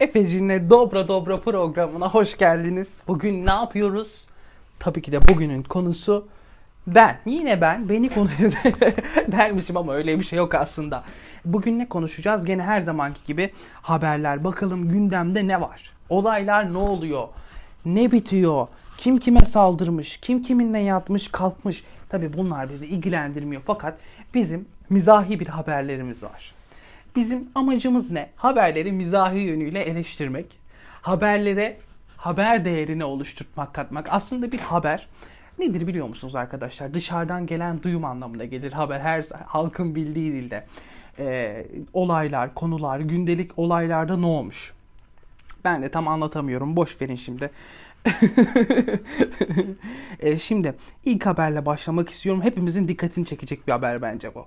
Efecin'le Dobra Dobra programına hoş geldiniz. Bugün ne yapıyoruz? Tabii ki de bugünün konusu ben. Yine ben. Beni konu dermişim ama öyle bir şey yok aslında. Bugün ne konuşacağız? Gene her zamanki gibi haberler. Bakalım gündemde ne var? Olaylar ne oluyor? Ne bitiyor? Kim kime saldırmış? Kim kiminle yatmış kalkmış? Tabii bunlar bizi ilgilendirmiyor fakat bizim mizahi bir haberlerimiz var. Bizim amacımız ne? Haberleri mizahi yönüyle eleştirmek. Haberlere haber değerini oluşturmak, katmak. Aslında bir haber nedir biliyor musunuz arkadaşlar? Dışarıdan gelen duyum anlamına gelir. Haber her halkın bildiği dilde. Ee, olaylar, konular, gündelik olaylarda ne olmuş? Ben de tam anlatamıyorum. Boş verin şimdi. e, şimdi ilk haberle başlamak istiyorum. Hepimizin dikkatini çekecek bir haber bence bu.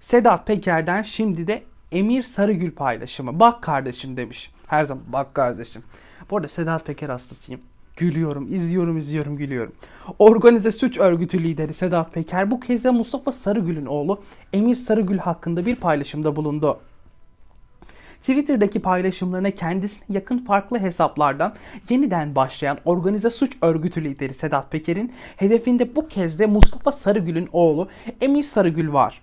Sedat Peker'den şimdi de Emir Sarıgül paylaşımı. Bak kardeşim demiş. Her zaman bak kardeşim. Bu arada Sedat Peker hastasıyım. Gülüyorum, izliyorum, izliyorum, gülüyorum. Organize suç örgütü lideri Sedat Peker bu kez de Mustafa Sarıgül'ün oğlu Emir Sarıgül hakkında bir paylaşımda bulundu. Twitter'daki paylaşımlarına kendisine yakın farklı hesaplardan yeniden başlayan organize suç örgütü lideri Sedat Peker'in hedefinde bu kez de Mustafa Sarıgül'ün oğlu Emir Sarıgül var.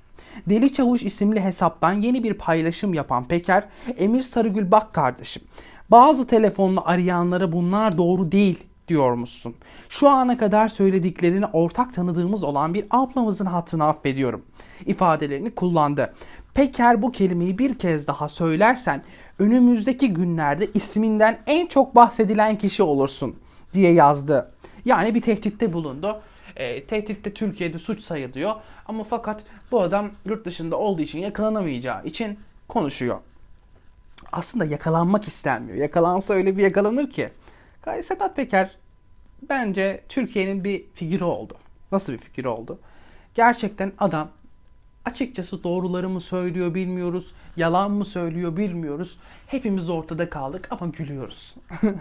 Deli Çavuş isimli hesaptan yeni bir paylaşım yapan Peker, Emir Sarıgül bak kardeşim. Bazı telefonla arayanlara bunlar doğru değil diyormuşsun. Şu ana kadar söylediklerini ortak tanıdığımız olan bir ablamızın hatırını affediyorum. ifadelerini kullandı. Peker bu kelimeyi bir kez daha söylersen önümüzdeki günlerde isminden en çok bahsedilen kişi olursun diye yazdı. Yani bir tehditte bulundu. E, tehditte Türkiye'de suç sayılıyor. Ama fakat bu adam yurt dışında olduğu için yakalanamayacağı için konuşuyor. Aslında yakalanmak istenmiyor. Yakalansa öyle bir yakalanır ki. Sedat Peker bence Türkiye'nin bir figürü oldu. Nasıl bir figür oldu? Gerçekten adam açıkçası doğruları mı söylüyor bilmiyoruz. Yalan mı söylüyor bilmiyoruz. Hepimiz ortada kaldık ama gülüyoruz.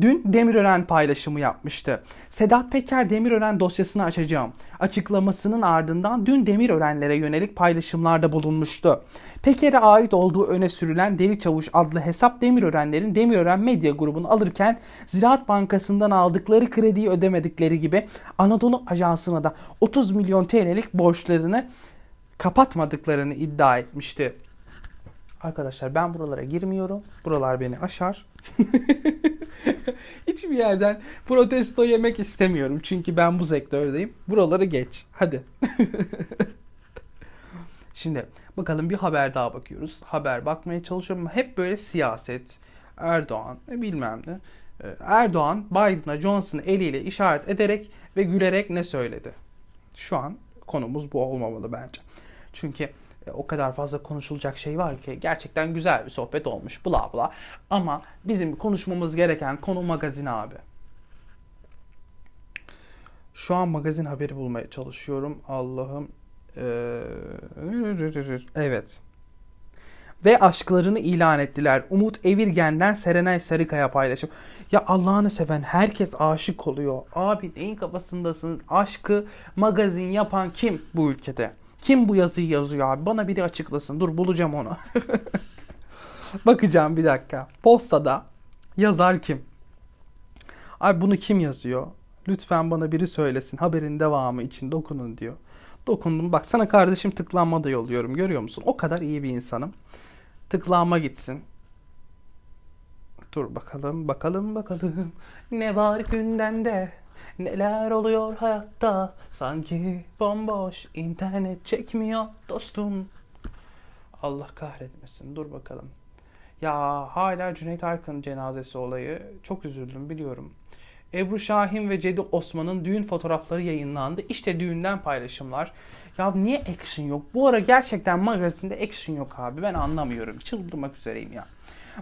Dün Demirören paylaşımı yapmıştı. Sedat Peker Demirören dosyasını açacağım. Açıklamasının ardından dün Demirörenlere yönelik paylaşımlarda bulunmuştu. Peker'e ait olduğu öne sürülen Deli Çavuş adlı hesap Demirörenlerin Demirören Medya grubunu alırken Ziraat Bankası'ndan aldıkları krediyi ödemedikleri gibi Anadolu Ajansı'na da 30 milyon TL'lik borçlarını kapatmadıklarını iddia etmişti. Arkadaşlar ben buralara girmiyorum. Buralar beni aşar. Hiçbir yerden protesto yemek istemiyorum. Çünkü ben bu sektördeyim. Buraları geç. Hadi. Şimdi bakalım bir haber daha bakıyoruz. Haber bakmaya çalışıyorum hep böyle siyaset, Erdoğan bilmem ne. Ee, Erdoğan Biden'a Johnson'ı eliyle işaret ederek ve gülerek ne söyledi? Şu an konumuz bu olmamalı bence. Çünkü e, o kadar fazla konuşulacak şey var ki gerçekten güzel bir sohbet olmuş bla bla. Ama bizim konuşmamız gereken konu magazin abi. Şu an magazin haberi bulmaya çalışıyorum. Allah'ım. Ee, evet. Ve aşklarını ilan ettiler. Umut Evirgen'den Serenay Sarıkaya paylaşım. Ya Allah'ını seven herkes aşık oluyor. Abi neyin kafasındasın? Aşkı magazin yapan kim bu ülkede? Kim bu yazıyı yazıyor abi? Bana biri açıklasın. Dur bulacağım onu. Bakacağım bir dakika. Postada yazar kim? Abi bunu kim yazıyor? Lütfen bana biri söylesin. Haberin devamı için dokunun diyor. Dokundum. Bak sana kardeşim tıklanma da yolluyorum. Görüyor musun? O kadar iyi bir insanım. Tıklanma gitsin. Dur bakalım, bakalım, bakalım. Ne var gündemde? Neler oluyor hayatta sanki bomboş internet çekmiyor dostum. Allah kahretmesin dur bakalım. Ya hala Cüneyt Arkın cenazesi olayı çok üzüldüm biliyorum. Ebru Şahin ve Cedi Osman'ın düğün fotoğrafları yayınlandı. İşte düğünden paylaşımlar. Ya niye action yok? Bu ara gerçekten magazinde action yok abi. Ben anlamıyorum. Çıldırmak üzereyim ya.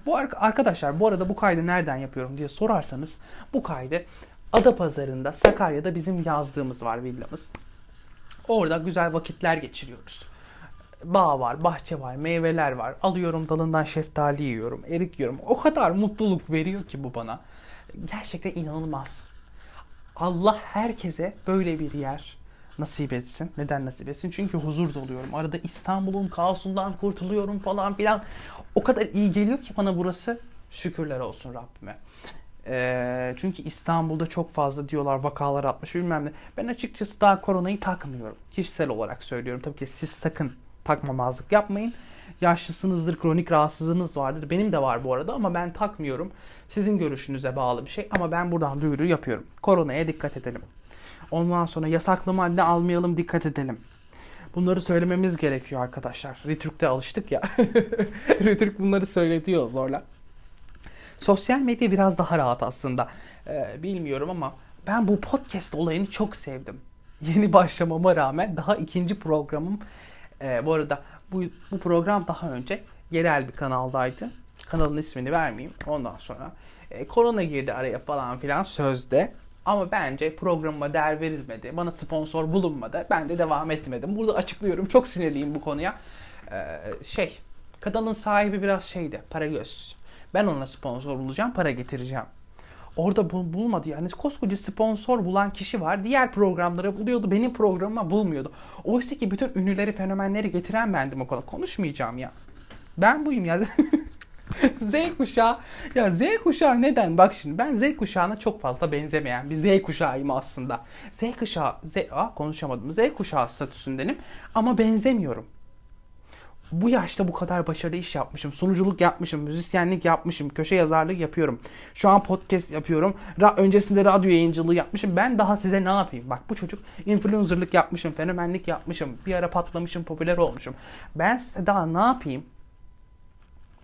Bu arkadaşlar bu arada bu kaydı nereden yapıyorum diye sorarsanız bu kaydı Adapazarı'nda, Sakarya'da bizim yazdığımız var villamız. Orada güzel vakitler geçiriyoruz. Bağ var, bahçe var, meyveler var. Alıyorum dalından şeftali yiyorum, erik yiyorum. O kadar mutluluk veriyor ki bu bana. Gerçekten inanılmaz. Allah herkese böyle bir yer, nasip etsin. Neden nasip etsin? Çünkü huzur doluyorum. Arada İstanbul'un kaosundan kurtuluyorum falan filan. O kadar iyi geliyor ki bana burası. Şükürler olsun Rabbime. Ee, çünkü İstanbul'da çok fazla diyorlar vakalar atmış bilmem ne. Ben açıkçası daha koronayı takmıyorum. Kişisel olarak söylüyorum. Tabii ki siz sakın takmamazlık yapmayın. Yaşlısınızdır, kronik rahatsızlığınız vardır. Benim de var bu arada ama ben takmıyorum. Sizin görüşünüze bağlı bir şey ama ben buradan duyuru yapıyorum. Koronaya dikkat edelim. Ondan sonra yasaklı madde almayalım, dikkat edelim. Bunları söylememiz gerekiyor arkadaşlar. Ritürk'te alıştık ya. Ritürk bunları söyletiyor zorla. Sosyal medya biraz daha rahat aslında. Ee, bilmiyorum ama ben bu podcast olayını çok sevdim. Yeni başlamama rağmen daha ikinci programım. Ee, bu arada bu, bu program daha önce yerel bir kanaldaydı. Kanalın ismini vermeyeyim. Ondan sonra e, korona girdi araya falan filan sözde. Ama bence programıma değer verilmedi. Bana sponsor bulunmadı. Ben de devam etmedim. Burada açıklıyorum. Çok sinirliyim bu konuya. Ee, şey, kanalın sahibi biraz şeydi. Para göz. Ben ona sponsor bulacağım, para getireceğim. Orada bul- bulmadı yani koskoca sponsor bulan kişi var. Diğer programları buluyordu. Benim programıma bulmuyordu. Oysa ki bütün ünlüleri, fenomenleri getiren bendim o kadar. Konuşmayacağım ya. Ben buyum ya. Z kuşağı. Ya Z kuşağı neden? Bak şimdi ben Z kuşağına çok fazla benzemeyen bir Z kuşağıyım aslında. Z kuşağı, Z, Aa, konuşamadım. Z kuşağı statüsündenim ama benzemiyorum bu yaşta bu kadar başarılı iş yapmışım. Sunuculuk yapmışım, müzisyenlik yapmışım, köşe yazarlık yapıyorum. Şu an podcast yapıyorum. Ra- öncesinde radyo yayıncılığı yapmışım. Ben daha size ne yapayım? Bak bu çocuk influencerlık yapmışım, fenomenlik yapmışım. Bir ara patlamışım, popüler olmuşum. Ben size daha ne yapayım?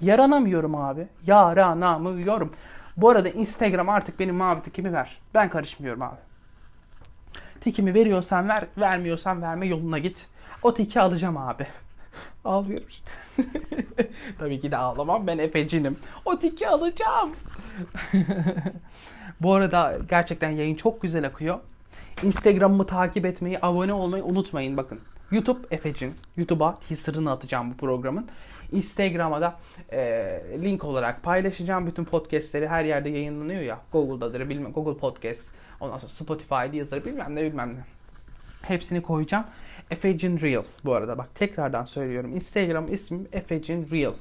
Yaranamıyorum abi. Yaranamıyorum. Bu arada Instagram artık benim mavi tikimi ver. Ben karışmıyorum abi. Tikimi veriyorsan ver, vermiyorsan verme yoluna git. O tiki alacağım abi. Ağlıyorum. Tabii ki de ağlamam. Ben Efecinim. O tiki alacağım. Bu arada gerçekten yayın çok güzel akıyor. Instagram'ımı takip etmeyi, abone olmayı unutmayın. Bakın YouTube Efecin. YouTube'a teaser'ını atacağım bu programın. Instagram'a da e, link olarak paylaşacağım. Bütün podcastleri her yerde yayınlanıyor ya. Google'dadır, bilmem Google Podcast. Ondan sonra Spotify'da yazar bilmem ne bilmem ne. Hepsini koyacağım. Efecin Real bu arada bak tekrardan söylüyorum. Instagram ismim Efecin Real.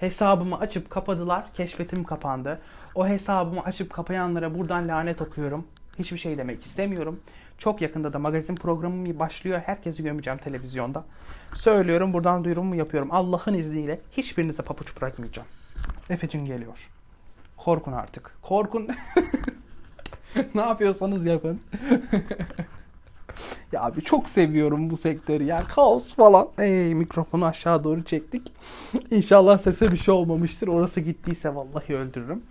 Hesabımı açıp kapadılar. Keşfetim kapandı. O hesabımı açıp kapayanlara buradan lanet okuyorum. Hiçbir şey demek istemiyorum. Çok yakında da magazin programım başlıyor. Herkesi gömeceğim televizyonda. Söylüyorum buradan duyurumu yapıyorum. Allah'ın izniyle hiçbirinize papuç bırakmayacağım. Efecin geliyor. Korkun artık. Korkun. ne yapıyorsanız yapın. abi çok seviyorum bu sektörü ya. Kaos falan. Ey mikrofonu aşağı doğru çektik. İnşallah sese bir şey olmamıştır. Orası gittiyse vallahi öldürürüm.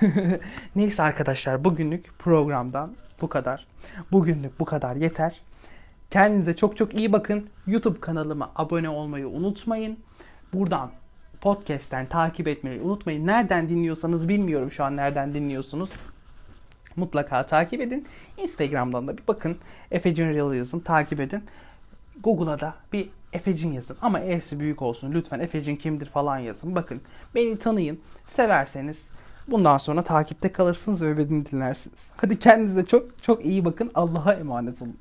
Neyse arkadaşlar bugünlük programdan bu kadar. Bugünlük bu kadar yeter. Kendinize çok çok iyi bakın. YouTube kanalıma abone olmayı unutmayın. Buradan podcast'ten takip etmeyi unutmayın. Nereden dinliyorsanız bilmiyorum şu an nereden dinliyorsunuz. Mutlaka takip edin. Instagram'dan da bir bakın. Efecin Real yazın. Takip edin. Google'a da bir Efecin yazın. Ama E'si büyük olsun. Lütfen Efecin kimdir falan yazın. Bakın beni tanıyın. Severseniz bundan sonra takipte kalırsınız ve beni dinlersiniz. Hadi kendinize çok çok iyi bakın. Allah'a emanet olun.